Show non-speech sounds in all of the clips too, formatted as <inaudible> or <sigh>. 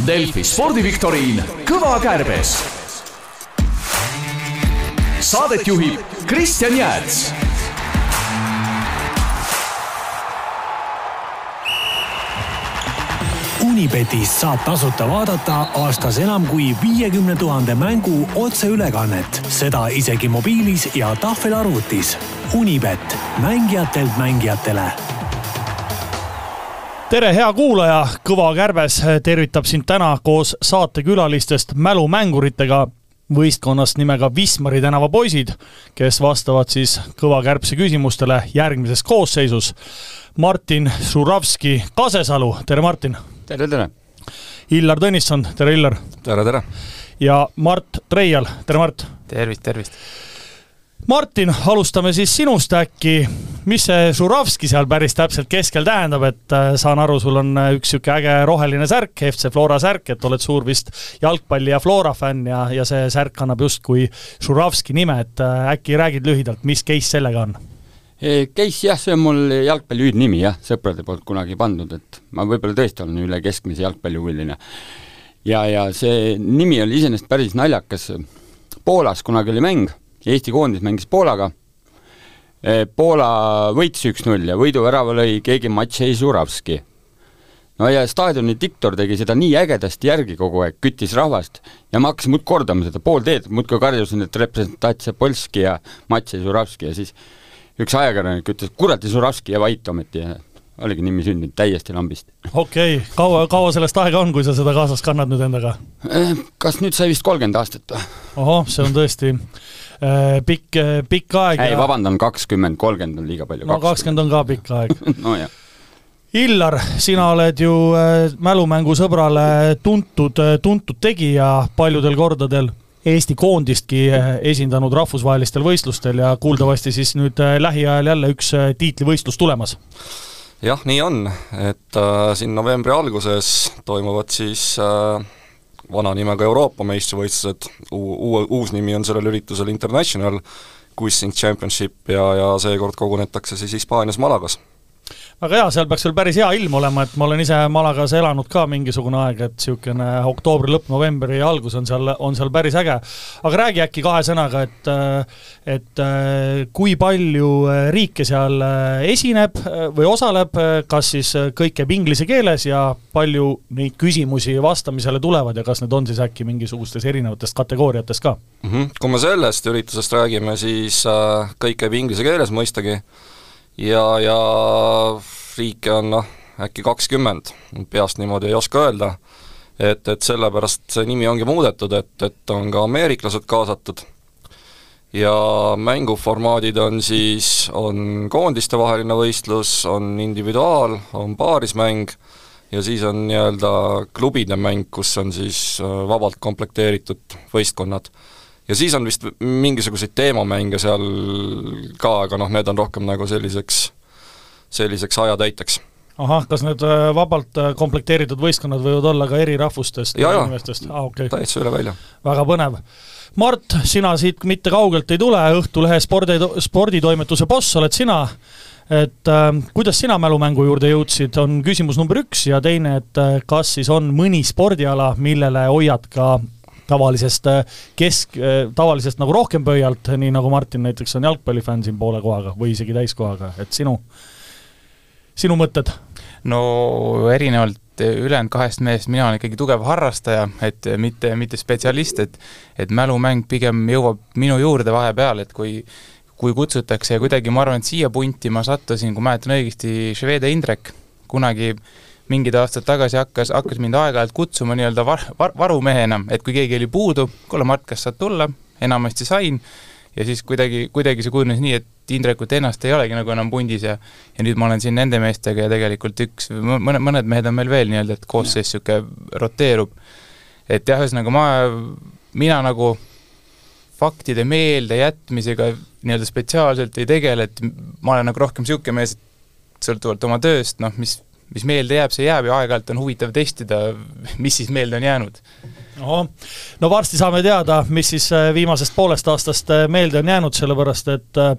Delfi spordiviktoriin Kõva kärbes. Saadet juhib Kristjan Jääts Unibetis saab tasuta vaadata aastas enam kui viiekümne tuhande mängu otseülekannet, seda isegi mobiilis ja tahvelarvutis. Unibet, mängijatelt mängijatele tere, hea kuulaja, Kõva Kärbes tervitab sind täna koos saatekülalistest mälumänguritega võistkonnast nimega Wismari tänava poisid, kes vastavad siis Kõva Kärbse küsimustele järgmises koosseisus. Martin Žuravski Kasesalu, tere Martin! tere, tere! Illar Tõnisson, tere Illar! tere, tere! ja Mart Treial, tere Mart! tervist, tervist! Martin, alustame siis sinust äkki, mis see Žuravski seal päris täpselt keskel tähendab, et äh, saan aru, sul on äh, üks niisugune äge roheline särk, FC Flora särk, et oled suur vist jalgpalli ja Flora fänn ja, ja see särk kannab justkui Žuravski nime, et äh, äkki räägid lühidalt, mis case sellega on? Case jah, see on mul jalgpalli hüüdnimi jah, sõprade poolt kunagi pandud, et ma võib-olla tõesti olen üle keskmise jalgpallihuviline. ja, ja see nimi oli iseenesest päris naljakas, Poolas kunagi oli mäng Eesti koondis mängis Poolaga, eh, Poola võitis üks-null ja võiduvärava lõi keegi Matšei Žuravski. no ja staadioni diktor tegi seda nii ägedasti järgi kogu aeg, küttis rahvast ja ma hakkasin muudkui kordama seda pool teed, muudkui karjusin, et representatsia Polski ja Matšei Žuravski ja siis üks ajakirjanik ütles, kurat, Žuravski ja vait ometi ja oligi nimi sündinud täiesti lambist. okei okay., kaua, kaua sellest aega on, kui sa seda kaasas kannad nüüd endaga? Eh, kas nüüd sai vist kolmkümmend aastat või? ohoh, see on tõesti pikk, äh, pikk aeg. ei ja..., vabandan, kakskümmend, kolmkümmend on liiga palju. no kakskümmend on ka pikk aeg <laughs> nojah. Illar, sina oled ju äh, mälumängusõbrale tuntud, tuntud tegija paljudel kordadel Eesti koondistki esindanud rahvusvahelistel võistlustel ja kuuldavasti siis nüüd lähiajal jälle üks tiitlivõistlus tulemas. jah, nii on, et äh, siin novembri alguses toimuvad siis äh, vana nimega Euroopa meistrivõistlused, uue, uus nimi on sellel üritusel International Quizing Championship ja, ja seekord kogunetakse siis Hispaanias Malagas väga hea, seal peaks veel päris hea ilm olema, et ma olen ise Malagas elanud ka mingisugune aeg, et niisugune oktoobri lõpp, novembri algus on seal, on seal päris äge. aga räägi äkki kahe sõnaga, et et kui palju riike seal esineb või osaleb, kas siis kõik käib inglise keeles ja palju neid küsimusi vastamisele tulevad ja kas need on siis äkki mingisugustes erinevates kategooriates ka mm? -hmm. Kui me sellest üritusest räägime, siis äh, kõik käib inglise keeles mõistagi ja, ja riike on noh, äkki kakskümmend, peast niimoodi ei oska öelda, et, et sellepärast see nimi ongi muudetud, et, et on ka ameeriklased kaasatud. Ja mänguformaadid on siis, on koondistevaheline võistlus, on individuaal, on paarismäng ja siis on nii-öelda klubide mäng, kus on siis äh, vabalt komplekteeritud võistkonnad ja siis on vist mingisuguseid teemamänge seal ka, aga noh, need on rohkem nagu selliseks, selliseks ajatäiteks ahah, kas need äh, vabalt äh, komplekteeritud võistkonnad võivad olla ka eri rahvustest ja, ja inimestest? ah, okay. täitsa üle välja. väga põnev. Mart, sina siit mitte kaugelt ei tule, Õhtulehe spordi, sporditoimetuse boss oled sina, et äh, kuidas sina mälumängu juurde jõudsid, on küsimus number üks ja teine, et äh, kas siis on mõni spordiala, millele hoiad ka tavalisest äh, kesk, äh, tavalisest nagu rohkem pöialt, nii nagu Martin näiteks on jalgpallifänn siin poole kohaga või isegi täiskohaga, et sinu, sinu mõtted? no erinevalt ülejäänud kahest mehest mina olen ikkagi tugev harrastaja, et mitte, mitte spetsialist, et et mälumäng pigem jõuab minu juurde vahepeal, et kui kui kutsutakse ja kuidagi ma arvan, et siia punti ma sattusin, kui mäletan õigesti, Švede Indrek kunagi äh, mingid aastad tagasi hakkas, hakkas mind aeg-ajalt kutsuma nii-öelda var-, var-, varumehena, et kui keegi oli puudu, kuule Mart, kas saad tulla, enamasti sain, ja siis kuidagi, kuidagi see kujunes nii, et Indrekut ennast ei olegi nagu enam pundis ja ja nüüd ma olen siin nende meestega ja tegelikult üks, mõned, mõned mehed on meil veel nii-öelda, et koosseis niisugune roteerub. et jah, ühesõnaga ma, mina nagu faktide meeldejätmisega nii-öelda spetsiaalselt ei tegele, et ma olen nagu rohkem niisugune mees, et sõltuvalt oma tööst, noh, mis mis meelde jääb, see jääb ja aeg-ajalt on huvitav testida, mis siis meelde on jäänud. no varsti saame teada, mis siis äh, viimasest poolest aastast äh, meelde on jäänud, sellepärast et äh,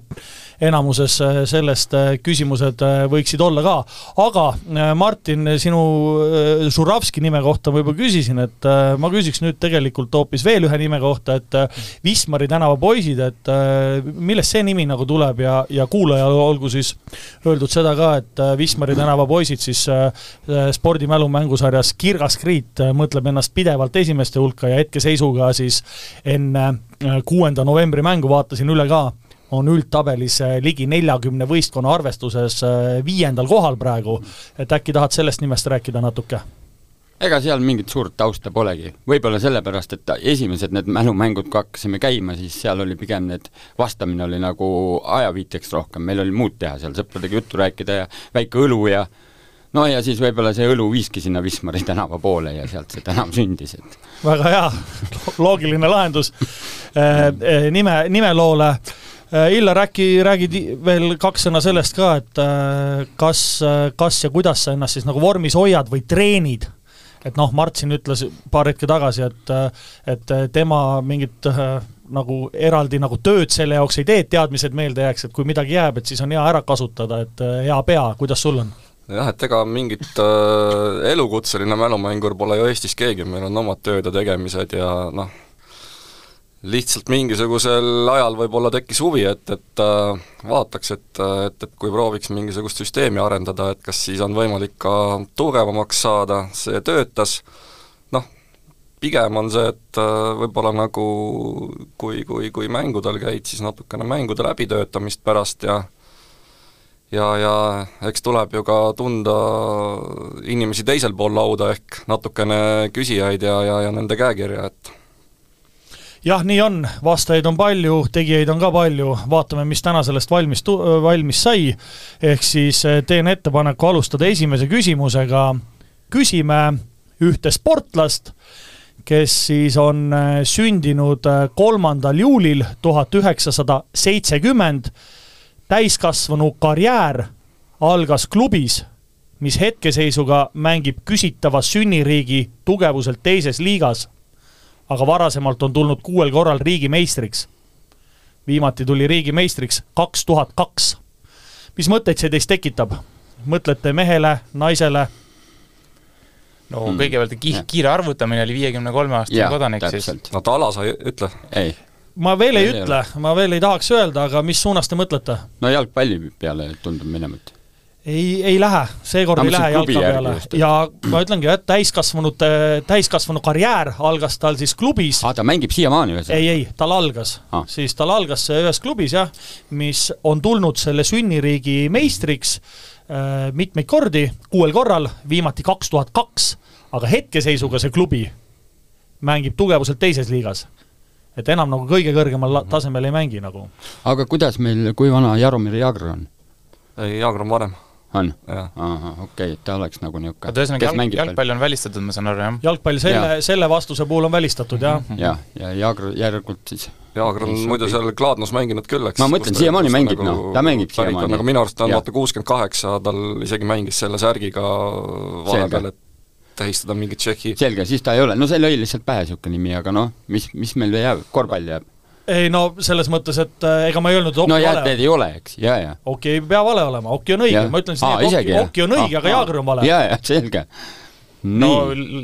enamuses äh, sellest äh, küsimused äh, võiksid olla ka. aga Martin, sinu Žuravski nime kohta ma juba küsisin, et ma küsiks nüüd tegelikult hoopis veel ühe nime kohta, et Wismari tänava poisid, et millest see nimi nagu tuleb ja, ja kuulajale olgu siis öeldud seda ka, et Wismari tänava poisid siis spordimälu mängusarjas Kirgas Kriit mõtleb ennast pidevalt esimeste hulka ja hetkeseisuga siis enne kuuenda novembri mängu vaatasin üle ka on üldtabelis äh, ligi neljakümne võistkonna arvestuses äh, viiendal kohal praegu, et äkki tahad sellest nimest rääkida natuke? ega seal mingit suurt tausta polegi, võib-olla sellepärast, et esimesed need mälumängud, kui hakkasime käima, siis seal oli pigem need, vastamine oli nagu ajaviiteks rohkem, meil oli muud teha seal, sõpradega juttu rääkida ja väike õlu ja no ja siis võib-olla see õlu viiski sinna Wismari tänava poole ja sealt see tänav sündis, et väga hea, loogiline lahendus. Eh, eh, nime, nimeloole Illar, äkki räägid veel kaks sõna sellest ka, et äh, kas, äh, kas ja kuidas sa ennast siis nagu vormis hoiad või treenid? et noh, Mart siin ütles paar hetke tagasi, et, et tema mingit nagu eraldi nagu tööd selle jaoks ei tee, et teadmised meelde jääks, et kui midagi jääb, et siis on hea ära kasutada, et hea pea, kuidas sul on? jah, et ega mingit äh, elukutseline mälumängur pole ju Eestis keegi, meil on omad tööd ja tegemised ja noh, lihtsalt mingisugusel ajal võib-olla tekkis huvi, et, et äh, vaataks, et, et, et kui prooviks mingisugust süsteemi arendada, et kas siis on võimalik ka tugevamaks saada, see töötas, noh, pigem on see, et äh, võib-olla nagu kui, kui, kui mängudel käid, siis natukene mängude läbitöötamist pärast ja ja, ja eks tuleb ju ka tunda inimesi teisel pool lauda, ehk natukene küsijaid ja, ja, ja nende käekirja, et jah, nii on, vastajaid on palju, tegijaid on ka palju, vaatame, mis täna sellest valmis, valmis sai. ehk siis eh, teen ettepaneku alustada esimese küsimusega. küsime ühte sportlast, kes siis on eh, sündinud eh, kolmandal juulil tuhat üheksasada seitsekümmend. täiskasvanu karjäär algas klubis, mis hetkeseisuga mängib küsitava sünniriigi tugevuselt teises liigas aga varasemalt on tulnud kuuel korral riigimeistriks. viimati tuli riigimeistriks kaks tuhat kaks. mis mõtteid see teist tekitab? mõtlete mehele, naisele? no hmm. kõigepealt ki-, kiire arvutamine oli viiekümne kolme aastane kodanik siis. no ta ala sa ei ütle? ei. ma veel ei, ei ütle, ma veel ei tahaks öelda, aga mis suunas te mõtlete? no jalgpalli peale tundub minema, et ei, ei lähe, seekord ei lähe jalka peale ja ma ütlengi, et täiskasvanute, täiskasvanu karjäär algas tal siis klubis. aa, ta mängib siiamaani ühesõnaga? ei, ei, tal algas ah., siis tal algas see ühes klubis jah, mis on tulnud selle sünniriigi meistriks äh, mitmeid kordi, kuuel korral, viimati kaks tuhat kaks, aga hetkeseisuga see klubi mängib tugevuselt teises liigas et enam nagu kõige kõrgemal tasemel ei mängi nagu. aga kuidas meil, kui vana Jaromir Jagr on? ei, Jagr on vanem on? okei okay,, ta oleks nagu niisugune oota, ühesõnaga jalg, jalgpall on välistatud, ma saan aru, jah? jalgpall selle ja., selle vastuse puhul on välistatud, jah. jah, ja Jaager järelikult siis Jaager on muidu seal Gladnos mänginud küll, eks. ma mõtlen, siiamaani mängib nagu, noh, ta mängib siiamaani. aga minu arust ta on vaata kuuskümmend kaheksa, tal isegi mängis selle särgiga vahepeal, et tähistada mingit Tšehhi selge, siis ta ei ole, no see lõi lihtsalt pähe niisugune nimi, aga noh, mis, mis meil jääb, korvpall jääb ei no selles mõttes, et äh, ega ma ei öelnud, et no jah, need ei ole, eks, ja, ja. Oki ei pea vale olema, Oki on õige, ma ütlen siis nii, et Oki, Oki on õige, aga Jaager on vale. ja, ja selge. no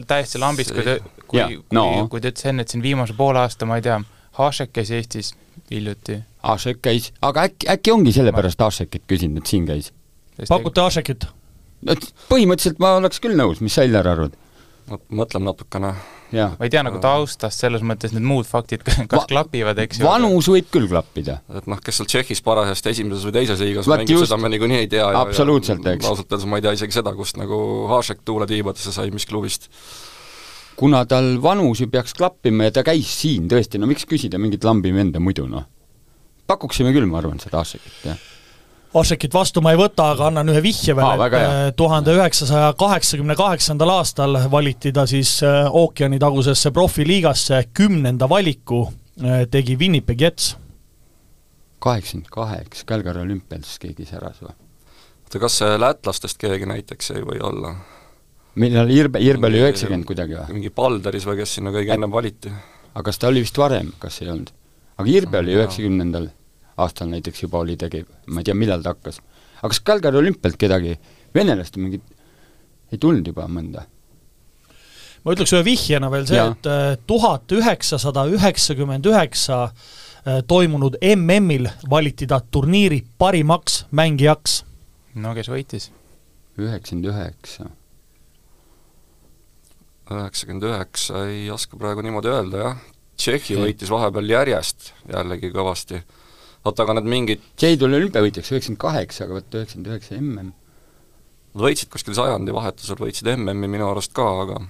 täiesti lambist, kui te, kui, no. kui, kui te ütlesite enne, et siin viimase poole aasta, ma ei tea, Hašek käis Eestis hiljuti. Hašek käis, aga äkki, äkki ongi sellepärast Hašekit küsinud, et siin käis? pakute Hašekit? no põhimõtteliselt ma oleks küll nõus, mis sa, Illar, arvad? mõtleme natukene ma ei tea nagu taustast, selles mõttes need muud faktid, <laughs> kas Va klapivad, eks ju. vanus võib küll klappida. et noh, kes seal Tšehhis parajasti esimeses või teises liigas mängib, seda me niikuinii ei tea. absoluutselt, eks. ausalt öeldes ma ei tea isegi seda, kust nagu Hašek tuule tiibadesse sai, mis klubist. kuna tal vanus ju peaks klappima ja ta käis siin tõesti, no miks küsida mingit lambi venda muidu, noh. pakuksime küll, ma arvan, seda Hašekit, jah Ošekit vastu ma ei võta, aga annan ühe vihje veel, et äh, tuhande üheksasaja kaheksakümne kaheksandal aastal valiti ta siis äh, ookeanitagusesse profiliigasse kümnenda valiku, äh, tegi Winnipeg Jets. kaheksakümmend kaheksa, Calgary olümpial siis keegi säras või? oota, kas lätlastest keegi näiteks ei või olla? millal Irbe, Irbe oli üheksakümmend kuidagi või? mingi Palderis või kes sinna kõige ennem valiti? aga kas ta oli vist varem, kas ei olnud? aga Irbe oli üheksakümnendal aastal näiteks juba oli tegi, ma ei tea, millal ta hakkas. aga kas Calgary olümpialt kedagi, venelast mingit, ei tulnud juba mõnda? ma ütleks ühe vihjena veel see, et äh, tuhat üheksasada üheksakümmend üheksa äh, toimunud MM-il valiti ta turniiri parimaks mängijaks. no kes võitis? üheksakümmend üheksa. üheksakümmend üheksa ei oska praegu niimoodi öelda, jah. Tšehhi võitis vahepeal järjest jällegi kõvasti. Oota, aga need mingid Tšehhi tuli olümpiavõitjaks üheksakümmend kaheksa, aga vot üheksakümmend üheksa MM. Nad võitsid kuskil sajandi vahetusel, võitsid MM-i minu arust ka, aga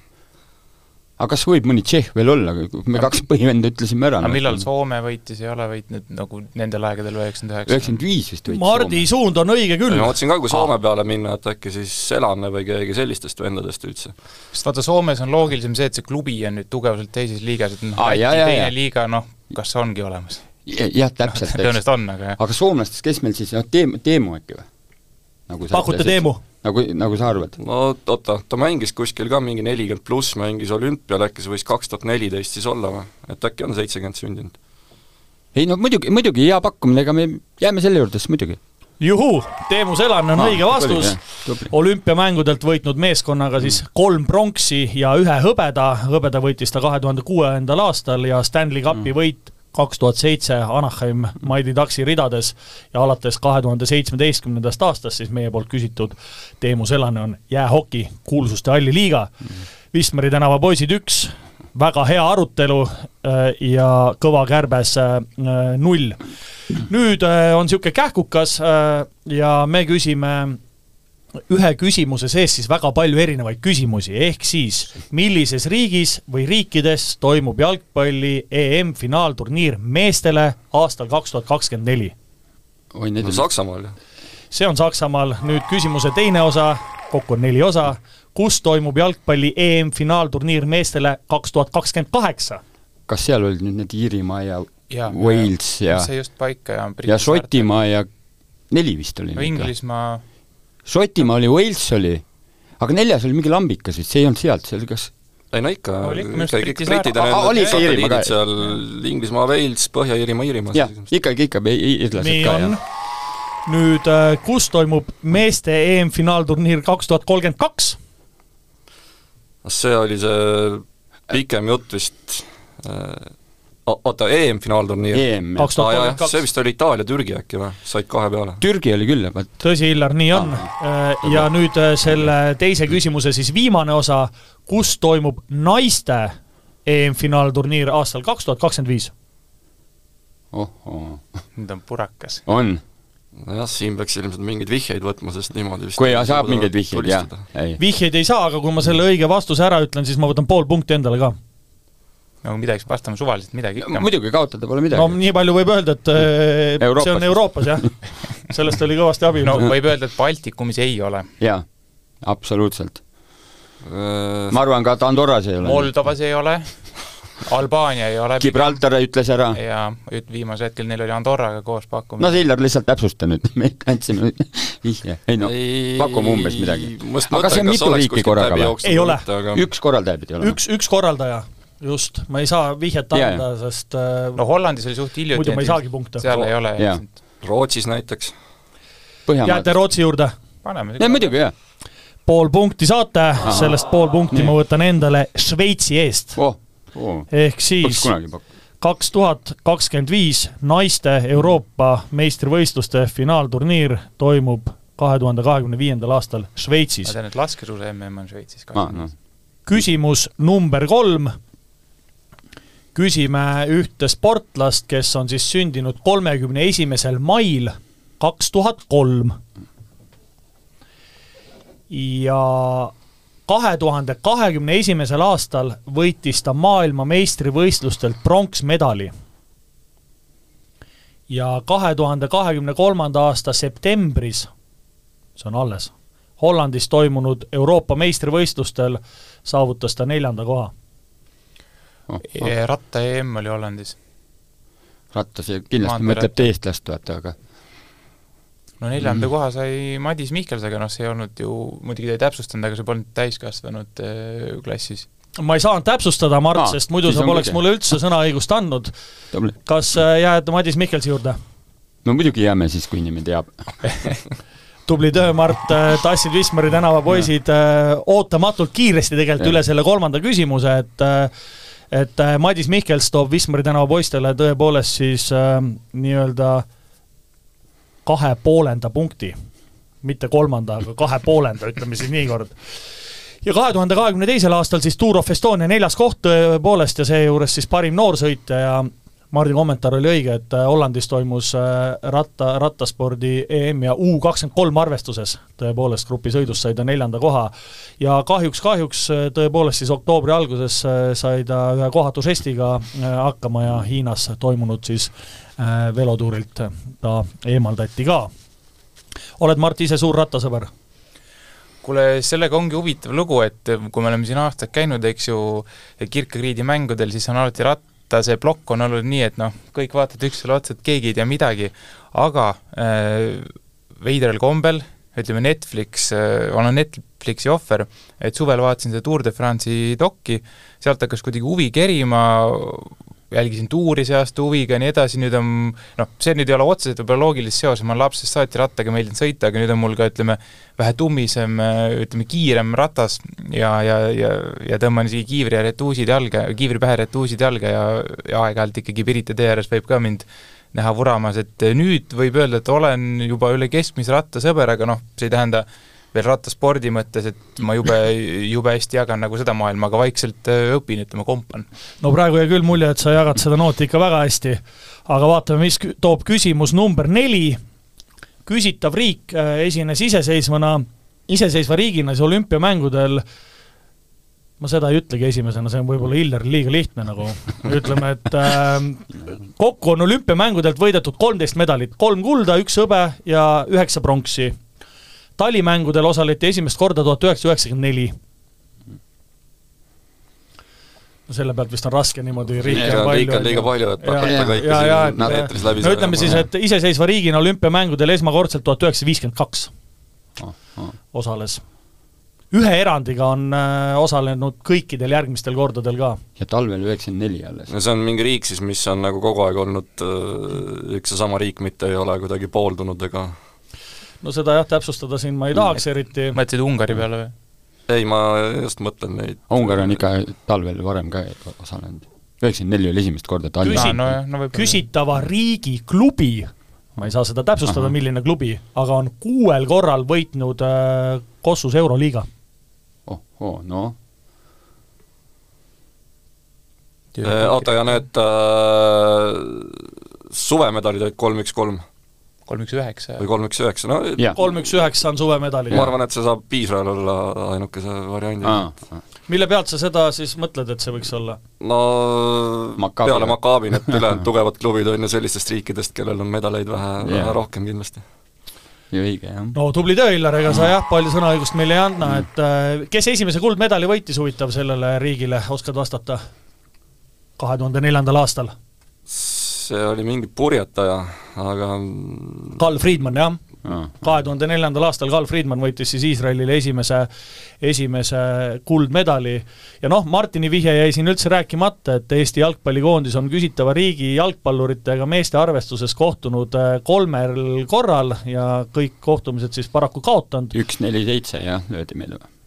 aga kas võib mõni Tšehh veel olla, me kaks põhivenda ütlesime ära. aga millal Soome võitis, ei ole võitnud nagu nendel aegadel üheksakümmend üheksa? üheksakümmend viis vist võitis Mardi Soome. suund on õige küll. ma mõtlesin ka, kui Soome peale minna, et äkki siis Elanne või keegi sellistest vendadest üldse. sest vaata, Soomes on loogilisem see, et see klubi on nüüd tugevuselt teises liigas, et noh, teine liiga, noh, kas see ongi olemas? Jah, täpselt, <laughs> tõenäoliselt on, aga jah. aga soomlastest, kes meil siis, noh, Teemu, Teemu äkki või? nagu sa pakute. Teemu? nagu, nagu sa arvad? no oota, ta mängis kuskil ka mingi nelikümmend pluss, mängis olümpial, äkki see võis kaks tuhat neliteist siis olla või? et äkki on seitsekümmend sündinud? ei no muidugi, muidugi hea pakkumine, ega me jääme selle juurde siis muidugi. juhuu, Teemu Selan on Aa, õige vastus olümpiamängudelt võitnud meeskonnaga siis kolm pronksi ja ühe hõbeda, hõbeda võitis ta kahe tuhande kuuendal aastal ja Stanley Cupi võit kaks tuhat seitse Anaheim Mighty Ducksi ridades ja alates kahe tuhande seitsmeteistkümnendast aastast siis meie poolt küsitud Teemu Selane on jäähoki kuulsuste halli liiga. Vistmeri tänava poisid üks, väga hea arutelu äh, ja kõva kärbes äh, null. nüüd äh, on niisugune kähkukas äh, ja me küsime ühe küsimuse sees siis väga palju erinevaid küsimusi, ehk siis millises riigis või riikides toimub jalgpalli EM-finaalturniir meestele aastal kaks tuhat kakskümmend neli? oi, need no on Saksamaal ju. see on Saksamaal, nüüd küsimuse teine osa, kokku on neli osa, kus toimub jalgpalli EM-finaalturniir meestele kaks tuhat kakskümmend kaheksa? kas seal olid nüüd need Iirimaa ja Jaa, Wales ja, see just paika ja ja Šotimaa ja neli vist oli no? Inglismaa, Šotimaa oli, Wales oli, aga neljas oli mingi lambikas vist, see ei olnud sealt, see oli kas ei no ikka, ikkagi Briti britid on need seal, Inglismaa, Wales, Põhja-Iirimaa, Iirimaa. jah, ikkagi, ikka, iirlased ka, jah.. nüüd äh, kus toimub meeste EM-finaalturniir kaks tuhat kolmkümmend kaks? see oli see pikem jutt vist äh, oota, EM-finaalturniir? EM, Kaks aa tuhat jah, see vist oli Itaalia-Türgi äkki või, said kahe peale? Türgi oli küll, aga tõsi, Illar, nii on. ja nüüd äh, selle teise küsimuse siis viimane osa, kus toimub naiste EM-finaalturniir aastal kaks tuhat kakskümmend viis? ohoo, nüüd on purakas. on, nojah, siin peaks ilmselt mingeid vihjeid võtma, sest niimoodi vist kui saab mingeid vihjeid, jah, ei. vihjeid ei saa, aga kui ma selle õige vastuse ära ütlen, siis ma võtan pool punkti endale ka. No midagi peaks vastama suvaliselt midagi ikka. muidugi, kaotada pole no midagi. nii palju võib öelda, et äh, Euroopas see on. Euroopas jah, <laughs> sellest oli kõvasti abi no võib öelda, et Baltikumis ei ole. jaa, absoluutselt. Äh, ma arvan ka, Andorras ei ole. Moldovas ei ole, Albaania ei ole Gibraltar ütles ära. ja nüüd viimasel hetkel neil oli Andorraga koos pakkumine no Sillar lihtsalt täpsusta nüüd, <laughs> me andsime <laughs> vihje, ei no pakume umbes midagi. aga see on mitu riiki korraga või? Ei ole. üks korraldaja pidi olema? üks, üks korraldaja, just, ma ei saa vihjet anda, sest äh, no Hollandis oli suht hiljuti muidu ma ei saagi punkte. seal ei ole Jaa. Rootsis näiteks. Jääte. Rootsi juurde paneme ei muidugi jah, pool punkti saate, sellest pool punkti Nii. ma võtan endale Šveitsi eest. oh, oh, ehk siis kaks tuhat kakskümmend viis naiste Euroopa meistrivõistluste finaalturniir toimub kahe tuhande kahekümne viiendal aastal ma Šveitsis. tean, et laskesuusa MM on Šveitsis ka aa, noh, küsimus number kolm. Küsime ühte sportlast, kes on siis sündinud kolmekümne esimesel mail kaks tuhat kolm. ja kahe tuhande kahekümne esimesel aastal võitis ta maailmameistrivõistlustelt pronksmedali. ja kahe tuhande kahekümne kolmanda aasta septembris, see on alles, Hollandis toimunud Euroopa meistrivõistlustel saavutas ta neljanda koha. Oh, Ja ratta EM oli Hollandis. rattas ja kindlasti mõtleb teistlast, vaata, aga no neljanda mm. koha sai Madis Mihkels, aga noh, see ei olnud ju, muidugi ta ei täpsustanud, aga see polnud täiskasvanud äh, klassis. ma ei saanud täpsustada, Mart Aa,, sest muidu sa poleks kõige. mulle üldse sõnaõigust andnud. kas äh, jääd Madis Mihkelsi juurde? no muidugi jääme siis, kui inimene teab <laughs> tubli töö, Mart, tassid Wismari tänava poisid ootamatult kiiresti tegelikult üle selle kolmanda küsimuse, et et Madis Mihkels toob Wismari tänava poistele tõepoolest siis äh, nii-öelda kahe poolenda punkti. mitte kolmanda, aga kahe poolenda, ütleme siis niikord ja kahe tuhande kahekümne teisel aastal siis Tour of Estonia neljas koht tõepoolest ja seejuures siis parim noorsõitja ja Mardi kommentaar oli õige, et äh, Hollandis toimus äh, ratta, rattaspordi EM ja U kakskümmend kolm arvestuses tõepoolest grupisõidus sai ta neljanda koha. ja kahjuks, kahjuks äh, tõepoolest siis oktoobri alguses sai ta ühe kohatu žestiga hakkama ja Hiinas toimunud siis velotuurilt ta eemaldati ka. oled, Mart, ise suur rattasõber? kuule, sellega ongi huvitav lugu, et kui me oleme siin aastaid käinud, eks ju, Kirkekriidi mängudel, siis on alati ratt, vaata, see plokk on olnud nii, et noh, kõik vaatavad üksteisele otsa, et keegi ei tea midagi, aga äh, veidral kombel, ütleme Netflix äh,, olen Netflixi ohver, et suvel vaatasin seda Tour de France'i dokki, sealt hakkas kuidagi huvi kerima, jälgisin tuuri see aasta huviga ja nii edasi, nüüd on noh, see nüüd ei ole otseselt võib-olla loogilist seos, ma olen lapsest saati rattaga meeldinud sõita, aga nüüd on mul ka ütleme, vähe tummisem, ütleme kiirem ratas ja, ja, ja, ja tõmban isegi kiivri ja retuusid jalga, kiivri pähe, retuusid jalga ja, ja aeg-ajalt ikkagi Pirita tee ääres võib ka mind näha vuramas, et nüüd võib öelda, et olen juba üle keskmise rattasõber, aga noh, see ei tähenda, veel rattaspordi mõttes, et ma jube, jube hästi jagan nagu seda maailma, aga vaikselt äh, õpin, ütleme, kompan. no praegu jäi küll mulje, et sa jagad seda nooti ikka väga hästi, aga vaatame, mis toob küsimus number neli, küsitav riik äh, esines iseseisvana, iseseisva riigina siis olümpiamängudel. Ma seda ei ütlegi esimesena, see on võib-olla Illeril liiga lihtne nagu, ütleme, et äh, kokku on olümpiamängudelt võidetud kolmteist medalit, kolm kulda, üks hõbe ja üheksa pronksi talimängudel osaleti esimest korda tuhat üheksasada üheksakümmend neli. no selle pealt vist on raske niimoodi riike on palju. riike on liiga palju, et hakata kõike siin eetris läbi no ütleme siis, et iseseisva riigina olümpiamängudel esmakordselt tuhat üheksasada viiskümmend kaks osales. ühe erandiga on äh, osalenud kõikidel järgmistel kordadel ka. ja talvel üheksakümmend neli alles. no see on mingi riik siis, mis on nagu kogu aeg olnud äh, üks ja sama riik, mitte ei ole kuidagi pooldunud ega no seda jah, täpsustada siin ma ei tahaks eriti. mõtlesid Ungari peale või? ei, ma just mõtlen neid Ungari on ikka talvel varem ka osalenud. üheksakümmend neli oli esimest korda Tallinnas Küsi, no, no, no küsitava riigi klubi, ma ei saa seda täpsustada, milline klubi, aga on kuuel korral võitnud äh, Kossus Euroliiga. oh, oh, noh oota, ja need äh, suvemedalid olid kolm, üks, kolm? Kolm, üks, üheksa. või kolm, üks, üheksa, no kolm, üks, üheksa on suvemedalid. ma arvan, et see saab Iisrael olla ainukese variandi mille pealt sa seda siis mõtled, et see võiks olla? no Maccabi. peale Maccabi need ülejäänud tugevad klubid on ju sellistest riikidest, kellel on medaleid vähe yeah., vähe rohkem kindlasti ja õige, jah. no tubli töö, Illar, ega sa jah, palju sõnaõigust meile ei anna, et äh, kes esimese kuldmedali võitis, huvitav, sellele riigile, oskad vastata? kahe tuhande neljandal aastal see oli mingi purjetaja, aga Carl Friedman, jah kahe tuhande neljandal aastal Carl Friedman võitis siis Iisraelile esimese, esimese kuldmedali ja noh, Martini vihje jäi siin üldse rääkimata, et Eesti jalgpallikoondis on küsitava riigi jalgpalluritega meeste arvestuses kohtunud äh, kolmel korral ja kõik kohtumised siis paraku kaotanud. üks, neli, seitse jah, löödi meile või?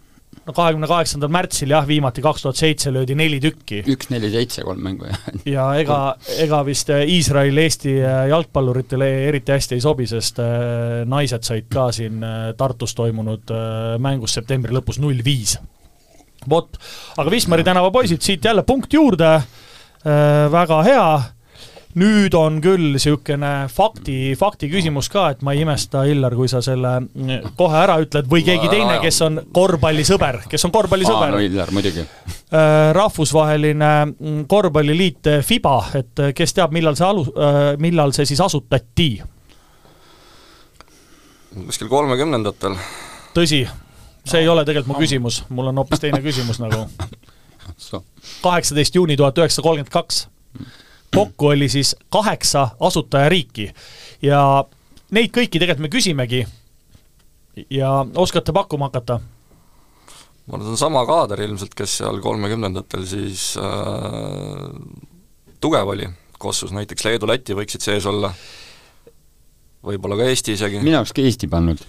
No kahekümne kaheksandal märtsil jah, viimati kaks tuhat seitse löödi neli tükki. üks, neli, seitse, kolm mängu, jah. ja ega, ega vist äh, Iisrael Eesti äh, jalgpalluritele eriti hästi ei sobi, sest äh, naised said ka siin Tartus toimunud mängus septembri lõpus null viis. vot, aga Wismari tänava poisid, siit jälle punkt juurde, väga hea nüüd on küll niisugune fakti, fakti küsimus ka, et ma ei imesta, Illar, kui sa selle kohe ära ütled või keegi teine, kes on korvpallisõber, kes on korvpallisõber. no Illar, muidugi. Äh, rahvusvaheline mm, korvpalliliit FIBA, et kes teab, millal see alu-, äh, millal see siis asutati? kuskil kolmekümnendatel. tõsi, see ei ole tegelikult mu küsimus, mul on hoopis teine küsimus nagu. <laughs> kaheksateist juuni tuhat üheksasada kolmkümmend kaks kokku oli siis kaheksa asutajariiki ja neid kõiki tegelikult me küsimegi ja oskate pakkuma hakata? ma arvan, see on sama kaader ilmselt, kes seal kolmekümnendatel siis äh, tugev oli, Kossus näiteks Leedu, Läti võiksid sees olla. võib-olla ka Eesti isegi. minu arust ka Eesti pannud.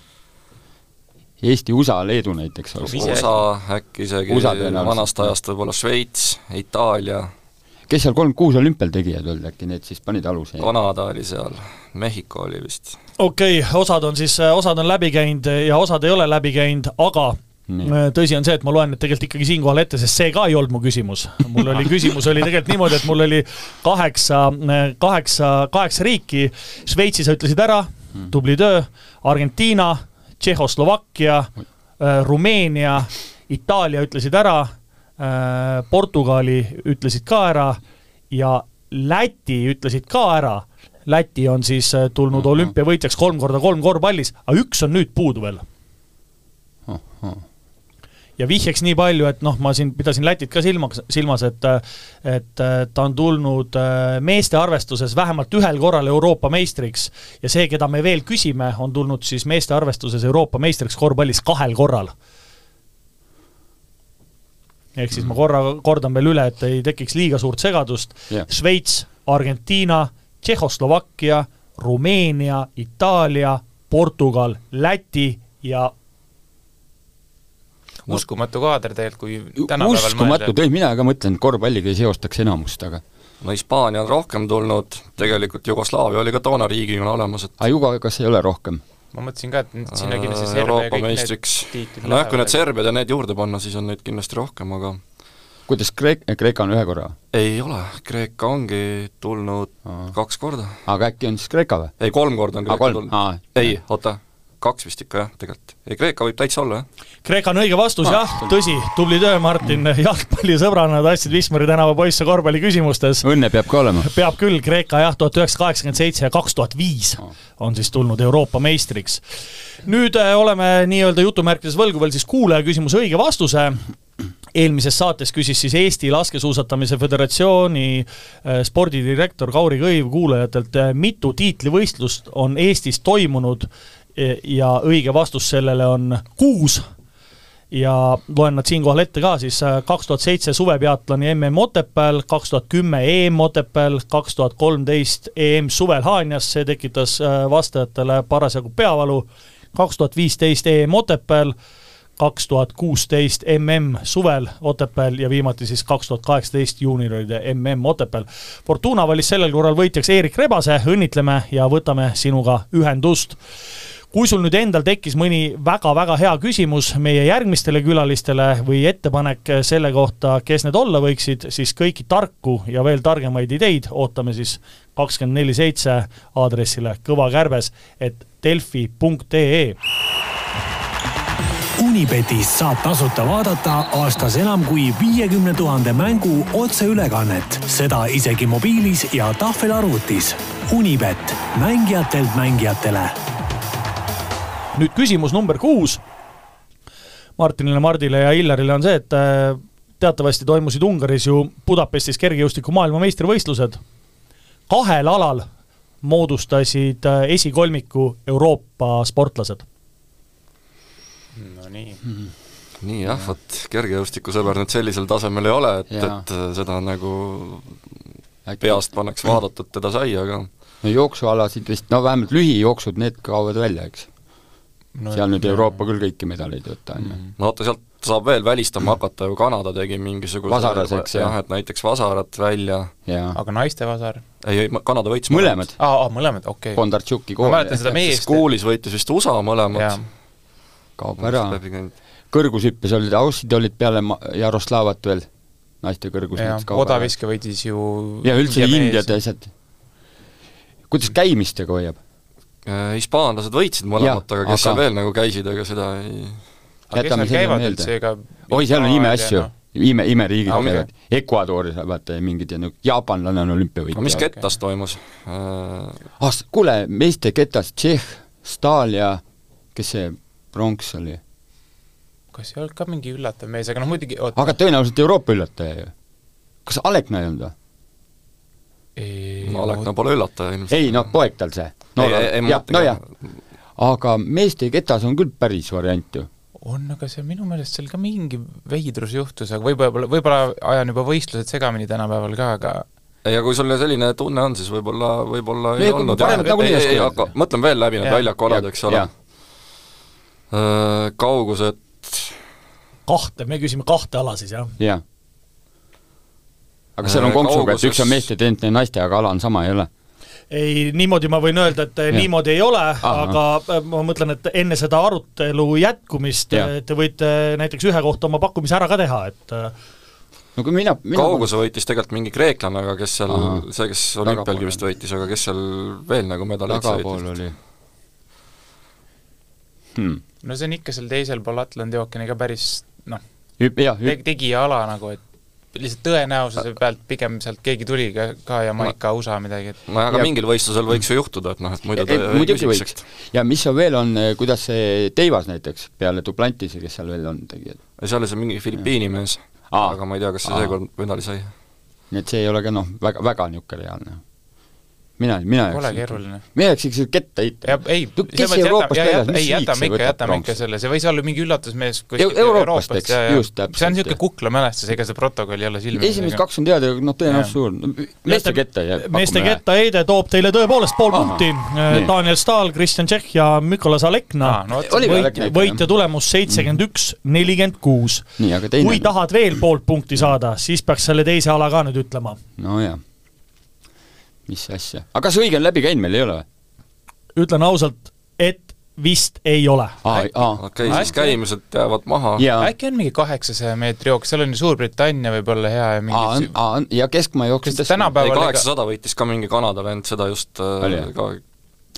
Eesti, USA, Leedu näiteks. USA äkki isegi, vanast ajast võib-olla Šveits, Itaalia. Kes seal kolmkümmend kuus olümpial tegijad olid äkki, need siis panid aluse? Kanada oli seal, Mehhiko oli vist. okei okay,, osad on siis, osad on läbi käinud ja osad ei ole läbi käinud, aga Nii. Äh, tõsi on see, et ma loen need tegelikult ikkagi siinkohal ette, sest see ka ei olnud mu küsimus. mul oli <laughs> küsimus oli tegelikult niimoodi, et mul oli kaheksa, kaheksa, kaheksa riiki, Šveitsi sa ütlesid ära, hmm. tubli töö, Argentiina, Tšehhoslovakkia, äh, Rumeenia, Itaalia ütlesid ära, Portugali ütlesid ka ära ja Läti ütlesid ka ära. Läti on siis tulnud olümpiavõitjaks kolm korda kolm korvpallis, aga üks on nüüd puudu veel ja vihjeks nii palju, et noh, ma siin pidasin Lätit ka silmaks, silmas, et et ta on tulnud äh, meeste arvestuses vähemalt ühel korral Euroopa meistriks ja see, keda me veel küsime, on tulnud siis meeste arvestuses Euroopa meistriks korvpallis kahel korral. Ehk siis ma korra, kordan veel üle, et ei tekiks liiga suurt segadust yeah., Šveits, Argentiina, Tšehhoslovakkia, Rumeenia, Itaalia, Portugal, Läti ja uskumatu kaader tegelikult, kui tänapäeval uskumatu, tõi mina ka mõtlen, korvpalliga ei seostaks enamust, aga no Hispaania on rohkem tulnud, tegelikult Jugoslaavia oli ka toona riigina olemas, et aga Jugo, kas ei ole rohkem? Ma mõtlesin ka, et sinna kindlasti Serbia Euroopa meistriks, nojah, kui need Serbiad ja need juurde panna, siis on neid kindlasti rohkem, aga kuidas Kreek-, Kreeka on ühe korra? ei ole, Kreeka ongi tulnud Aa. kaks korda. aga äkki on siis Kreeka või? ei, kolm korda on Kreeka tulnud. ei, oota, kaks vist ikka jah, tegelikult. ei, Kreeka võib täitsa olla, jah. Kreeka on õige vastus ah, jah, tõsi, tubli töö, Martin, <laughs> jalgpallisõbrana tahtsid Wismari tänava poisse korvpalliküsimustes. õnne peab ka olema. peab küll, Kreeka jah, tuhat üheksasada kaheksakümmend seitse ja kaks tuhat viis on siis tulnud Euroopa meistriks. nüüd äh, oleme nii-öelda jutumärkides võlgu veel siis kuulaja küsimuse õige vastuse eelmises saates küsis siis Eesti Laskesuusatamise Föderatsiooni äh, spordidirektor Kauri Kõiv kuulajatelt, äh, mitu tiitlivõistlust on Eestis toimunud ja õige vastus sellele on kuus. Ja loen nad siinkohal ette ka siis, äh, kaks tuhat seitse suvepeatloni MM Otepääl, kaks tuhat kümme EM Otepääl, kaks tuhat kolmteist EM suvel Haanjas, see tekitas äh, vastajatele parasjagu peavalu, kaks tuhat viisteist EM Otepääl, kaks tuhat kuusteist MM suvel Otepääl ja viimati siis kaks tuhat kaheksateist juunioride MM Otepääl. Fortuna valis sellel korral võitjaks Eerik Rebase, õnnitleme ja võtame sinuga ühendust kui sul nüüd endal tekkis mõni väga-väga hea küsimus meie järgmistele külalistele või ettepanek selle kohta, kes need olla võiksid, siis kõiki tarku ja veel targemaid ideid ootame siis kakskümmend neli seitse aadressile kõvakärbes, et delfi.ee. Unibetis saab tasuta vaadata aastas enam kui viiekümne tuhande mängu otseülekannet, seda isegi mobiilis ja tahvelarvutis. Unibet, mängijatelt mängijatele nüüd küsimus number kuus Martinile, Mardile ja Illarile on see, et äh, teatavasti toimusid Ungaris ju Budapestis kergejõustiku maailmameistrivõistlused. kahel alal moodustasid äh, esikolmiku Euroopa sportlased. no nii mm.. nii jah, vot kergejõustikusõber nüüd sellisel tasemel ei ole, et, et äh, seda nagu Äkki. peast pannakse vaadatud teda sai, aga no jooksualasid vist, no vähemalt lühijooksud, need kaovad välja, eks no, seal nüüd Euroopa küll kõiki medaleid ei võta, on ju. no vaata, sealt saab veel välistama hakata ju, Kanada tegi mingisuguse vasaras, eks, jah, et näiteks vasarat välja. aga naiste vasar? ei, ei, Kanada võitis mõlemad. aa, mõlemad, okei okay.. Bondartšuki kool. ma mäletan seda meest. koolis võitis vist USA mõlemad. kaob ära. kõrgushüppes olid, aussid olid peale Jaroslavat veel, naiste kõrgushüppes kaob ära. odaviske võitis ju ja üldse Indiad ja asjad. kuidas käimistega hoiab? Äh, hispaanlased võitsid mõlemat, aga kes aga... seal veel nagu käisid, ega seda ei jätame selle meelde. oi, seal on imeasju no., ime, imeriigid no, käivad, Ecuadoris vaata mingid ja nüüd jaapanlane on olümpiavõitja. no mis ketas toimus äh...? ah, kuule, meeste ketas Tšehh, Stahl ja kes see pronks oli? kas ei olnud ka mingi üllatav mees, aga noh muidugi oot, aga tõenäoliselt Euroopa üllataja ju. kas Alekna ei olnud või? no Alekna pole üllataja ilmselt. ei noh, poeg tal see no, nojah, aga meeste ketas on küll päris variant ju on, aga see minu meelest seal ka mingi veidrus juhtus, aga võib-olla, võib-olla ajan juba võistlused segamini tänapäeval ka, aga ja kui sul selline tunne on, siis võib-olla, võib-olla ei Ei, olnud parem nagunii ei oska öelda. mõtleme veel läbi need väljakualad, eks ole. Kaugused, kahte, me küsime kahte ala siis, jah? jah. aga seal on Äh, konksuga, et üks on meeste tent, teine naiste, aga ala on sama, ei ole? Ei, niimoodi ma võin öelda, et ja. niimoodi ei ole, aga äh, ma mõtlen, et enne seda arutelu jätkumist Jah. äh, te võite näiteks ühe kohta oma pakkumise ära ka teha, et no kui mina, mina kauguse võitis tegelikult mingi kreeklane, aga kes seal see, kes olümpialgi vist on. võitis, aga kes seal veel nagu medaleid tagapool oli hmm. no see on ikka seal teisel pool Atlandi ookeani ka päris noh, tegija ala nagu, et lihtsalt tõenäosuse pealt pigem sealt keegi tuli ka, ka Jamaica, USA midagi, et nojah, aga Ja- mingil võistlusel võiks ju juhtuda, et noh, et muidu ta muidugi küsiks, võiks. ja mis seal veel on, kuidas see Teivas näiteks, peale Duplantise, kes seal veel on, tegijad? ja seal oli see mingi Filipiini mees, aga ma ei tea, kas see seekord medali sai. nii et see ei ole ka noh, väga, väga niisugune reaalne. Mina, mina pole keeruline. mina jääks ikka ketta heita. ja ei, kes Euroopast väljas, mis jätame see ikka, võtab jätame ikka selle, see võis olla mingi üllatusmees kuskilt Euroopast, eks, just, täpselt, see on niisugune kuklamälestus, ega see protokoll ei ole silme esimesed kaks on teada, noh, tõenäoliselt suur. meeste ketta jääb meeste kettaheide toob teile tõepoolest pool punkti, Nii. Daniel Stahl, Kristjan Tšehh ja Mikolas Alekna. Võitja tulemus seitsekümmend üks, nelikümmend kuus. kui tahad veel poolt punkti saada, siis peaks selle teise ala ka nüüd ütlema. nojah. Mis asja, aga kas õige on läbi käinud, meil ei ole või? ütlen ausalt, et vist ei ole. okei siis käimised jäävad maha. jaa, äkki on mingi kaheksasaja meetri jooks, seal on ju Suurbritannia võib-olla hea ja aa, mingi aa, ja keskmaa jooksjatest Sest tänapäeval- ei, oli ka- kaheksasada võitis ka mingi Kanada vend, seda just Oli, äh, jah? ka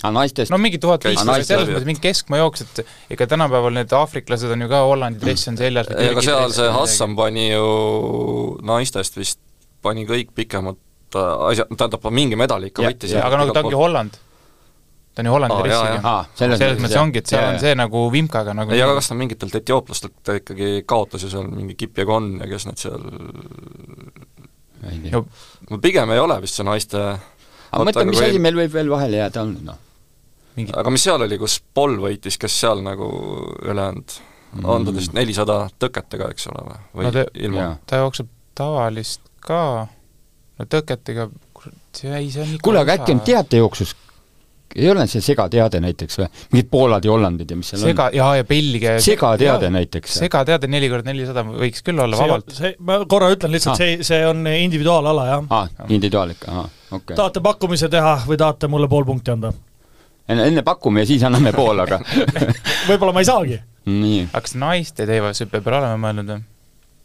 aa, naistest no mingi tuhat viissada, selles mõttes mingi keskmaa jooks, et ega tänapäeval need aafriklased on ju ka Hollandi dress on seljas. ei, aga seal see Hassan pani ju naistest vist, pani kõik pikemad äh, asjad, tähendab, mingi medali ikka Ja- võitis. ja- aga nagu ta ongi Holland. ta on ju Hollandi dressiga. aa, selles mõttes, jah. ongi, et seal Jaa, on see nagu vimkaga nagu ei, aga kas ta mingitelt etiooplastelt ta ikkagi kaotas ju seal mingi Kipjegon ja kes need seal, ei tea. No no pigem ei ole vist see naiste aga mõtle, mis asi meil võib veel vahele jääda on, noh. mingi aga mis seal oli, kus Paul võitis, kes seal nagu ülejäänud on ta vist nelisada tõketega, eks ole, või, või No no te- ilma ta jookseb tavalist ka, no tõketega, see ei, see on ikka kuule, aga äkki on teatejooksus, ei ole see segateade näiteks või? mingid Poolad ja Hollandid ja mis seal sega, on? jaa, ja Belgia segateade näiteks. segateade neli korda nelisada võiks küll olla see, vabalt. see, ma korra ütlen lihtsalt Ah. ah., see, see on individuaalala, jah aa, individuaal ikka, aa, okei okay.. tahate pakkumise teha või tahate mulle pool punkti anda? enne, enne pakume ja siis anname pool, aga <laughs> võib-olla ma ei saagi. nii. aga kas naiste teivashüppe peale oleme mõelnud või?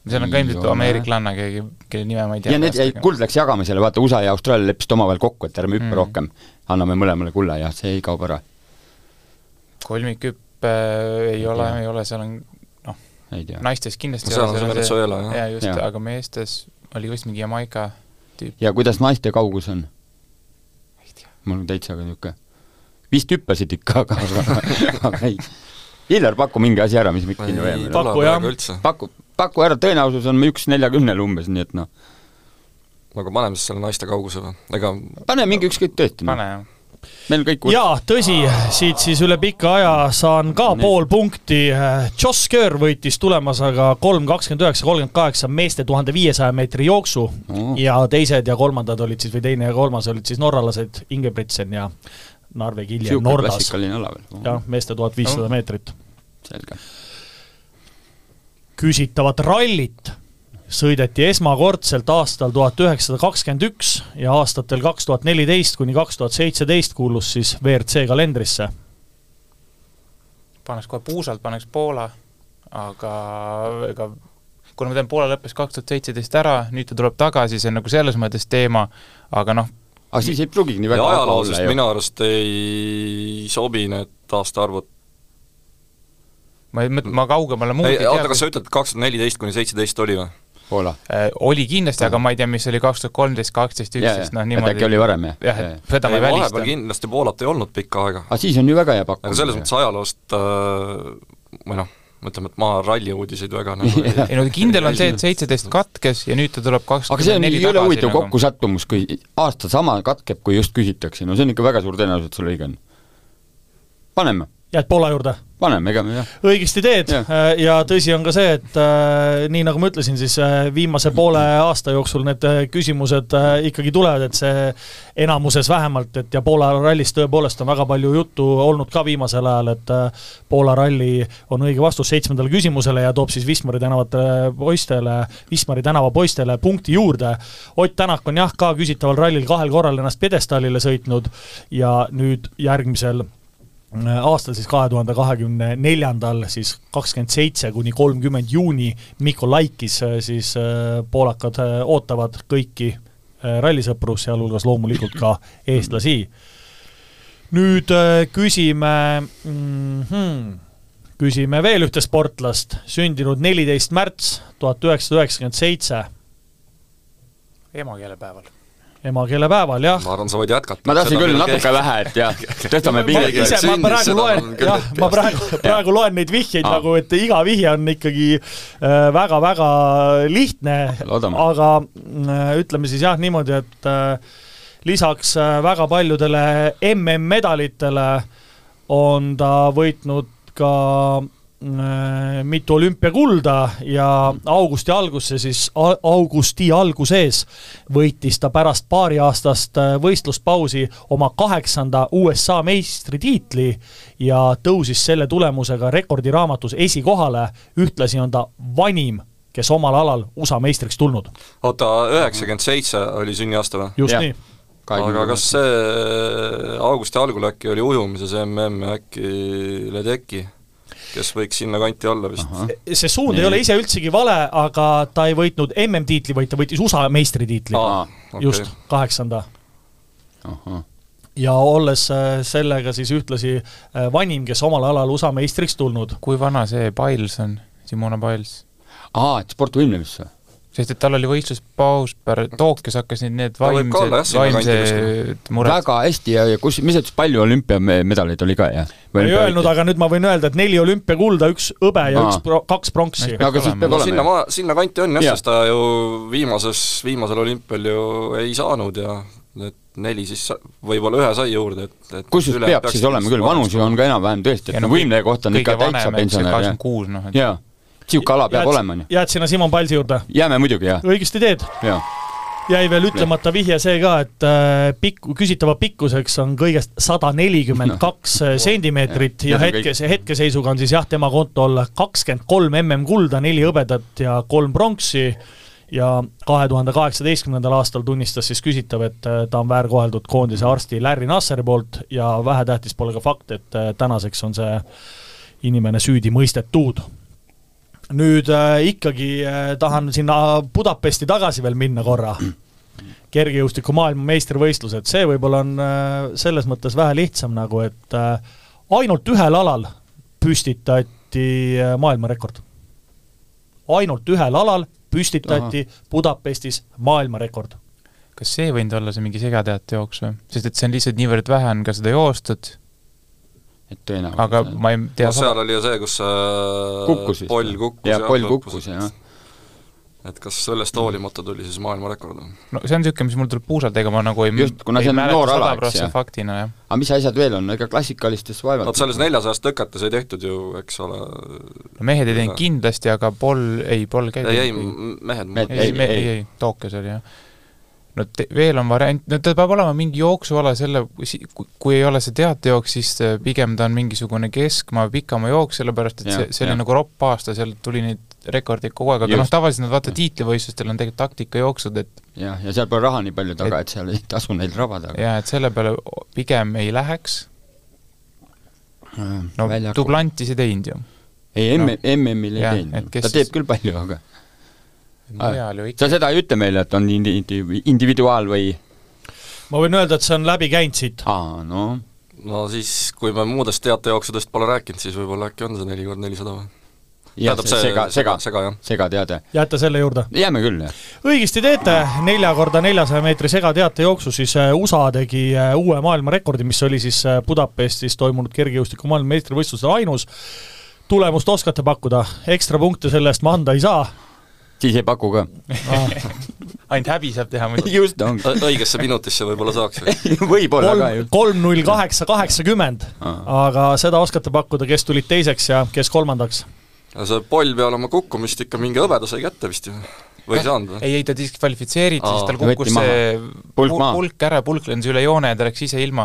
Seal on ka ilmselt ameeriklanna keegi, kelle nime ma ei tea. ja need jäid, kuld läks jagamisele, vaata USA ja Austraalia leppisid omavahel kokku, et ärme hüppe Mm. rohkem. anname mõlemale kulla ja see ei kao ära. kolmikhüppe äh, ei ole ei ole, seal on ei tea. naistes kindlasti No seal on see Venezuela, jah. jaa, just, Jaa. aga meestes oli vist mingi Jamaica tüüp, ja kuidas naiste kaugus on? mul on täitsa ka niisugune, vist hüppasid ikka, aga, <laughs> aga, aga ei. Hillar, paku mingi asi ära, mis me kinni hoiame. Paku, jah. üldse. paku, paku ära, tõenäosus on üks neljakümnele umbes, nii et noh, aga paneme siis selle naiste kauguse või? ega pane mingi ükskõik tõesti, noh pane. jah. meil kõik jaa, tõsi, siit siis üle pika aja saan ka Nii. pool punkti. Joss Kerr võitis tulemusega kolm kakskümmend üheksa, kolmkümmend kaheksa meeste tuhande viiesaja meetri jooksu Oh. ja teised ja kolmandad olid siis või teine ja kolmas olid siis norralased Ingebritsen ja Narve Kilje niisugune Nordas. klassikaline ala veel. jah, meeste tuhat viissada meetrit. selge. Küsitavat rallit sõideti esmakordselt aastal tuhat üheksasada kakskümmend üks ja aastatel kaks tuhat neliteist kuni kaks tuhat seitseteist kuulus siis WRC kalendrisse. paneks kohe puusalt, paneks Poola, aga ega kuna ma tean, Poola lõppes kaks tuhat seitseteist ära, nüüd ta tuleb tagasi, see on nagu selles mõttes teema, aga noh, aga siis ei pruugigi nii väga olla ju. minu arust ei sobi need aastaarvud ma ei mõtle, ma kaugemale muud ei, ei oota, tea kas sa ütled kaks tuhat neliteist kuni seitseteist oli või? Poola. äh,. oli kindlasti, aga ma ei tea, mis oli kaks tuhat kolmteist, kaksteist, üksteist, noh et äkki niimoodi. oli varem, jah? jah, et seda ma ei vahepeal välista. kindlasti Poolat ei olnud pikka aega. aga siis on ju väga hea pakkumine. aga selles mõttes ajaloost äh, või noh, ütleme, et ma ralli uudiseid väga nagu ei ei no kindel on see, et seitseteist katkes ja nüüd ta tuleb aga see kakskümmend on neli jõle tagasi huvitav nagu. kokkusattumus, kui aasta sama katkeb, kui just küsitakse, no see on ikka väga suur tõenäosus, et sul õige on. paneme. Jääd Poola juurde? paneme, ega me jah. õigesti teed ja. ja tõsi on ka see, et äh, nii nagu ma ütlesin, siis äh, viimase poole aasta jooksul need äh, küsimused äh, ikkagi tulevad, et see enamuses vähemalt, et ja Poola rallist tõepoolest on väga palju juttu olnud ka viimasel ajal, et äh, Poola ralli on õige vastus seitsmendale küsimusele ja toob siis Wismari tänavate poistele, Wismari tänava poistele punkti juurde. Ott Tänak on jah, ka küsitaval rallil kahel korral ennast pjedestaalile sõitnud ja nüüd järgmisel aastal siis kahe tuhande kahekümne neljandal siis kakskümmend seitse kuni kolmkümmend juuni Mikolaikis siis äh, poolakad äh, ootavad kõiki äh, rallisõpru, sealhulgas loomulikult ka eestlasi. nüüd küsime mm, -hmm, küsime veel ühte sportlast, sündinud neliteist märts tuhat üheksasada üheksakümmend seitse. emakeelepäeval emakeelepäeval, jah. ma arvan, sa võid jätkata. ma tahtsin küll natuke keegi... vähe, et jah, <laughs> tõstame pingeid. ma praegu loen, jah, ma praegu, <laughs> praegu loen neid vihjeid ah. nagu, et iga vihje on ikkagi väga-väga äh, lihtne, aga äh, ütleme siis jah, niimoodi, et äh, lisaks väga paljudele MM-medalitele on ta võitnud ka mitu olümpiakulda ja augusti algusse siis, augusti alguses võitis ta pärast paariaastast äh, võistluspausi oma kaheksanda USA meistritiitli ja tõusis selle tulemusega rekordiraamatus esikohale, ühtlasi on ta vanim kes omal alal USA meistriks tulnud. oota, üheksakümmend seitse oli sünniaasta või? just ja. nii aga kas see augusti algul äkki oli ujumises MM äkki Ledecky? Kes võiks sinna kanti olla vist. see suund Nii. ei ole ise üldsegi vale, aga ta ei võitnud MM-tiitli, vaid ta võitis USA meistritiitli. Okay. just, kaheksanda. ja olles äh, sellega siis ühtlasi äh, vanim, kes omal alal USA meistriks tulnud. kui vana see Biles on, Simona Biles? aa, et sportvõimlemisse või? Sest et tal oli võistluspaus pärast, Tokyos hakkasid need vaimsed, vaimsed mured. väga hästi ja, ja kus, mis sa ütlesid, palju olümpiamedaleid oli ka, jah? ma ei öelnud, aga nüüd ma võin öelda, et neli olümpiakulda, üks hõbe ja Aa. üks pro-, kaks pronksi. aga siis peab olema sinna maa, sinna kanti on jah ja., sest ta ju viimases, viimasel olümpial ju ei saanud ja et neli siis võib-olla ühe sai juurde, et, et kusjuures peab siis olema küll, vanusi on ka enam-vähem tõesti, et no võimleja kohta on ikka täitsa pensionär, jah. kakskümmend kuus, noh et jaa niisugune ala peab jääd, olema, on ju. jääd sinna Simon Palsi juurde? jääme muidugi, jah. õigesti teed. jäi veel ütlemata vihje see ka, et äh, pikku, küsitava pikkuseks on kõigest sada nelikümmend kaks äh, sentimeetrit ja hetkes, hetkeseisuga on siis jah, tema kontol kakskümmend kolm MM-kulda, neli hõbedat ja kolm pronksi ja kahe tuhande kaheksateistkümnendal aastal tunnistas siis küsitav, et äh, ta on väärkoheldud koondise arsti Larry Nasseri poolt ja vähetähtis pole ka fakt, et tänaseks on see inimene süüdi mõistetud nüüd äh, ikkagi äh, tahan sinna Budapesti tagasi veel minna korra. kergejõustiku maailmameistrivõistlused, see võib-olla on äh, selles mõttes vähe lihtsam nagu, et äh, ainult ühel alal püstitati äh, maailmarekord. ainult ühel alal püstitati Aha. Budapestis maailmarekord. kas see võinud olla see mingi segateate jooks või? sest et see on lihtsalt niivõrd vähe on ka seda joostud et tõenäoliselt aga ma ei tea no seal oli ju see, kus äh, kukkus poll kukkus ja, ja poll kukkus, jah. et kas sellest hoolimata tuli siis maailmarekord? no see on niisugune, mis mul tuleb puusalt, ega ma nagu ei just, kuna see on noor ala, eks ju. faktina, jah. aga mis asjad veel on, ega klassikalistes vaevalt vot selles neljasajast tõkates ei tehtud ju, eks ole no mehed ei teinud kindlasti, aga poll, ei, poll käidi ei, ei, mehed ei, ei, ei, ei, ei, Tokyos oli jah no te, veel on variant, no ta peab olema mingi jooksuala selle, kui ei ole see teatejooks, siis pigem ta on mingisugune keskmaa, pikamaa jooks, sellepärast et ja, see, see oli nagu ropp aasta, seal tuli neid rekordeid kogu aeg, aga noh, tavaliselt nad vaata tiitlivõistlustel on tegelikult taktikajooksud, et jah, ja seal pole raha nii palju taga, et seal ei tasu neil rabada. jaa, et selle peale pigem ei läheks, no Duplantis ei teinud ju. ei, MM, MM-il ei teinud, ta teeb küll palju, aga mujal ju ikka sa seda ei ütle meile, et on indi-, individuaal või? ma võin öelda, et see on läbi käinud siit. aa, no no siis, kui me muudest teatejooksudest pole rääkinud, siis võib-olla äkki on see neli kord nelisada või? jah, see sega, sega, sega, segateade. jääte selle juurde? jääme küll, jah. õigesti teete, nelja korda neljasaja meetri segateatejooksu, siis äh, USA tegi äh, uue maailmarekordi, mis oli siis äh, Budapestis toimunud kergejõustiku maailmameistrivõistlusel ainus, tulemust oskate pakkuda, ekstra punkte selle eest ma anda ei saa siis ei paku ka. <laughs> ainult häbi saab teha muidu. <laughs> just ongi. Õigesse minutisse võib-olla saaks. <laughs> võib-olla ka ju kolm, null kaheksa kaheksakümmend, aga seda oskate pakkuda, kes tulid teiseks ja kes kolmandaks? see poll peale oma kukkumist ikka mingi hõbeda sai kätte vist ju. või ei saanud või? ei, ei ta diskvalifitseeriti, siis tal kukkus see Pulk pulk ära, pulk lendas üle joone ja ta läks ise ilma.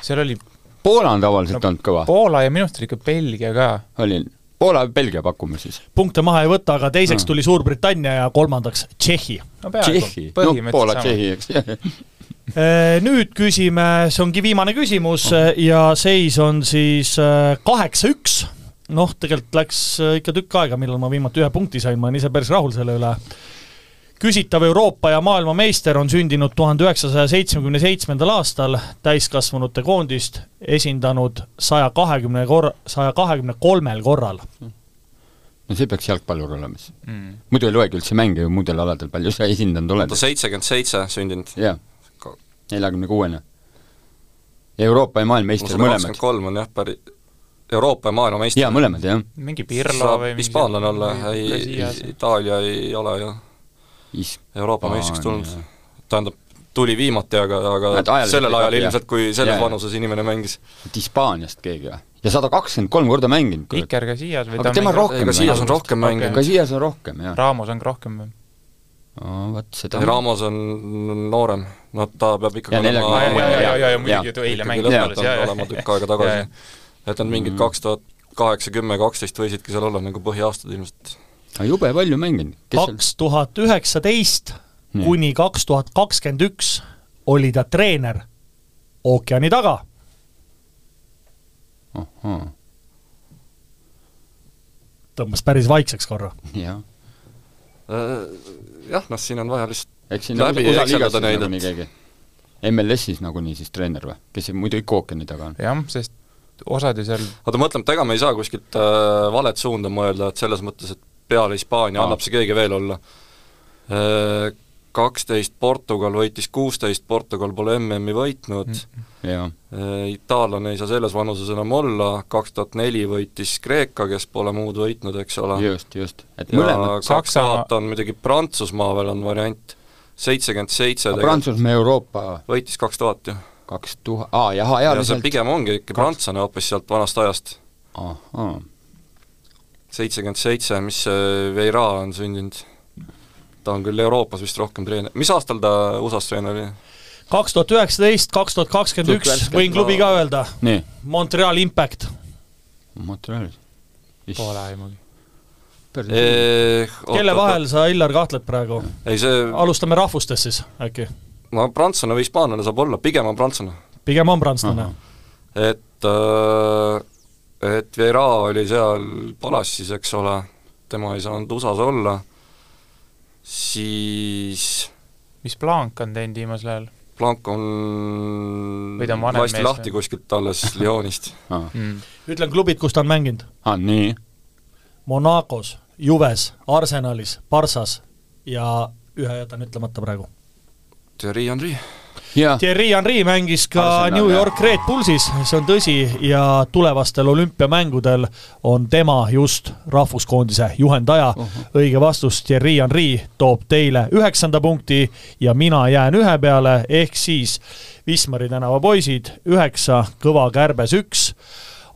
seal oli Poola on tavaliselt No, olnud kõva. Poola ja minu arust oli ikka Belgia ka. oli Poola Belgia pakume siis. punkte maha ei võta, aga teiseks tuli Suurbritannia ja kolmandaks Tšehhi. no Tšehhi, no Poola, Tšehhi, eks. <laughs> Äh, nüüd küsime, see ongi viimane küsimus ja seis on siis äh, kaheksa-üks. noh, tegelikult läks äh, ikka tükk aega, millal ma viimati ühe punkti sain, ma olen ise päris rahul selle üle. Küsitav Euroopa ja maailmameister on sündinud tuhande üheksasaja seitsmekümne seitsmendal aastal, täiskasvanute koondist esindanud saja kahekümne kor-, saja kahekümne kolmel korral. no see peaks jalgpallur olema siis. mm.. muidu ei loegi üldse mänge ju muudel aladel, palju sa esindanud oled ta. seitsekümmend seitse sündinud. jah, neljakümne kuuene. Euroopa ja maailmameister sada mõlemad kolm on jah, päri-, Euroopa ja maailmameister. jaa, mõlemad jah. mingi Pirlo saab või mingi hispaanlane olla, ei. Itaalia ei ole ju Euroopa meistriks tulnud. tähendab, tuli viimati, aga, aga ajaliselt sellel ajal ilmselt, kui selles jaa. vanuses inimene mängis. et Hispaaniast keegi või? ja sada kakskümmend kolm korda mänginud. Iker Casillas või Aga tema rohkem ega Sias on rohkem mänginud. ka siias on rohkem, jah. Ramos on rohkem või? vot seda Ramos on noorem, no ta peab ikkagi Ja aa, ja, ja, ja, ja, ja muidugi, et eile mängis ja, ja, olema tükk aega tagasi. et nad mingid kaks tuhat kaheksa, kümme, kaksteist võisidki seal olla nagu põhiaastad ilmselt. Aga jube palju mänginud. kaks tuhat üheksateist kuni kaks tuhat kakskümmend üks oli ta treener ookeani taga. tõmbas päris vaikseks korra. jah. jah, noh, siin on vaja lihtsalt eks siin Läbi ekseldada neid, et- keegi. MLS-is nagunii siis treener või? kes muidu ikka ookeani taga on. jah, sest osad ju seal oota, mõtleme, et ega me ei saa kuskilt äh, valet suunda mõelda, et selles mõttes, et peale Hispaania Aa. annab see keegi veel olla äh,. Kaksteist Portugal võitis kuusteist, Portugal pole MM-i võitnud mm., jaa, itaallane ei saa selles vanuses enam olla, kaks tuhat neli võitis Kreeka, kes pole muud võitnud, eks ole. just, just. et mõlemad, kaks Saksamaa- tuhat on muidugi Prantsusmaa veel on variant, seitsekümmend seitse Prantsusmaa Euroopa võitis kaks tuhat ju. kaks tuhat, aa, jah, ja see pigem ongi ikka prantslane hoopis sealt vanast ajast. ahhaa, seitsekümmend seitse, mis see Veira on sündinud? ta on küll Euroopas vist rohkem treener, mis aastal ta USA-s treener oli? kaks tuhat üheksateist, kaks tuhat kakskümmend üks, võin klubi ka öelda, nii, Montreal Impact. Montrealis. Pole aimugi. kelle vahel sa, Illar, kahtled praegu? ei see, alustame rahvustest siis äkki? no prantslane või hispaanlane saab olla, pigem on prantslane. pigem on prantslane. et äh, et Veira oli seal Palassis, eks ole, tema ei saanud USA-s olla, siis mis Blanc on teinud viimasel ajal Blanc on lasti lahti või? kuskilt alles <laughs> Lyonist. aa, mm.? ütlen klubid, kus ta on mänginud. nii, Monacos, Juves, Arsenalis, Barssas ja ühe jätan ütlemata praegu. Thierry Henry. jah, Thierry Henry mängis ka Arsenal, New. York Red Bullsis, see on tõsi, ja tulevastel olümpiamängudel on tema just rahvuskoondise juhendaja. õige vastus, Thierry Henry toob teile üheksanda punkti ja mina jään ühe peale, ehk siis Wismari tänava poisid üheksa, Kõva kärbes üks.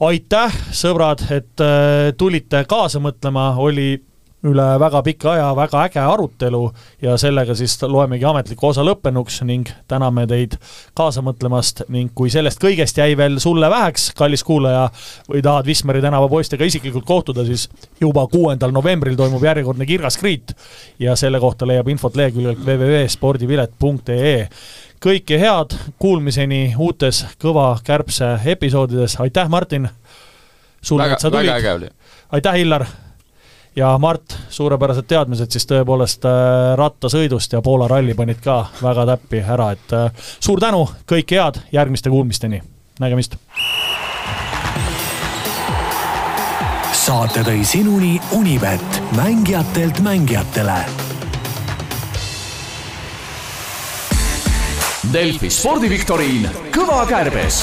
aitäh, sõbrad, et äh, tulite kaasa mõtlema, oli üle väga pika aja väga äge arutelu ja sellega siis loemegi ametliku osa lõppenuks ning täname teid kaasa mõtlemast ning kui sellest kõigest jäi veel sulle väheks, kallis kuulaja, või tahad Wismari tänava poistega isiklikult kohtuda, siis juba kuuendal novembril toimub järjekordne Kirgaskriit ja selle kohta leiab infot leheküljelt www.spordipilet.ee kõike head, kuulmiseni uutes Kõva kärbse episoodides, aitäh, Martin! sulle, et sa tulid! aitäh, Illar! Ja Mart, suurepärased teadmised siis tõepoolest äh, rattasõidust ja Poola ralli panid ka väga täppi ära, et äh, suur tänu, kõike head, järgmiste kuulmisteni, nägemist! saate tõi sinuni Unibet, mängijatelt mängijatele. Delfi spordiviktoriin Kõva kärbes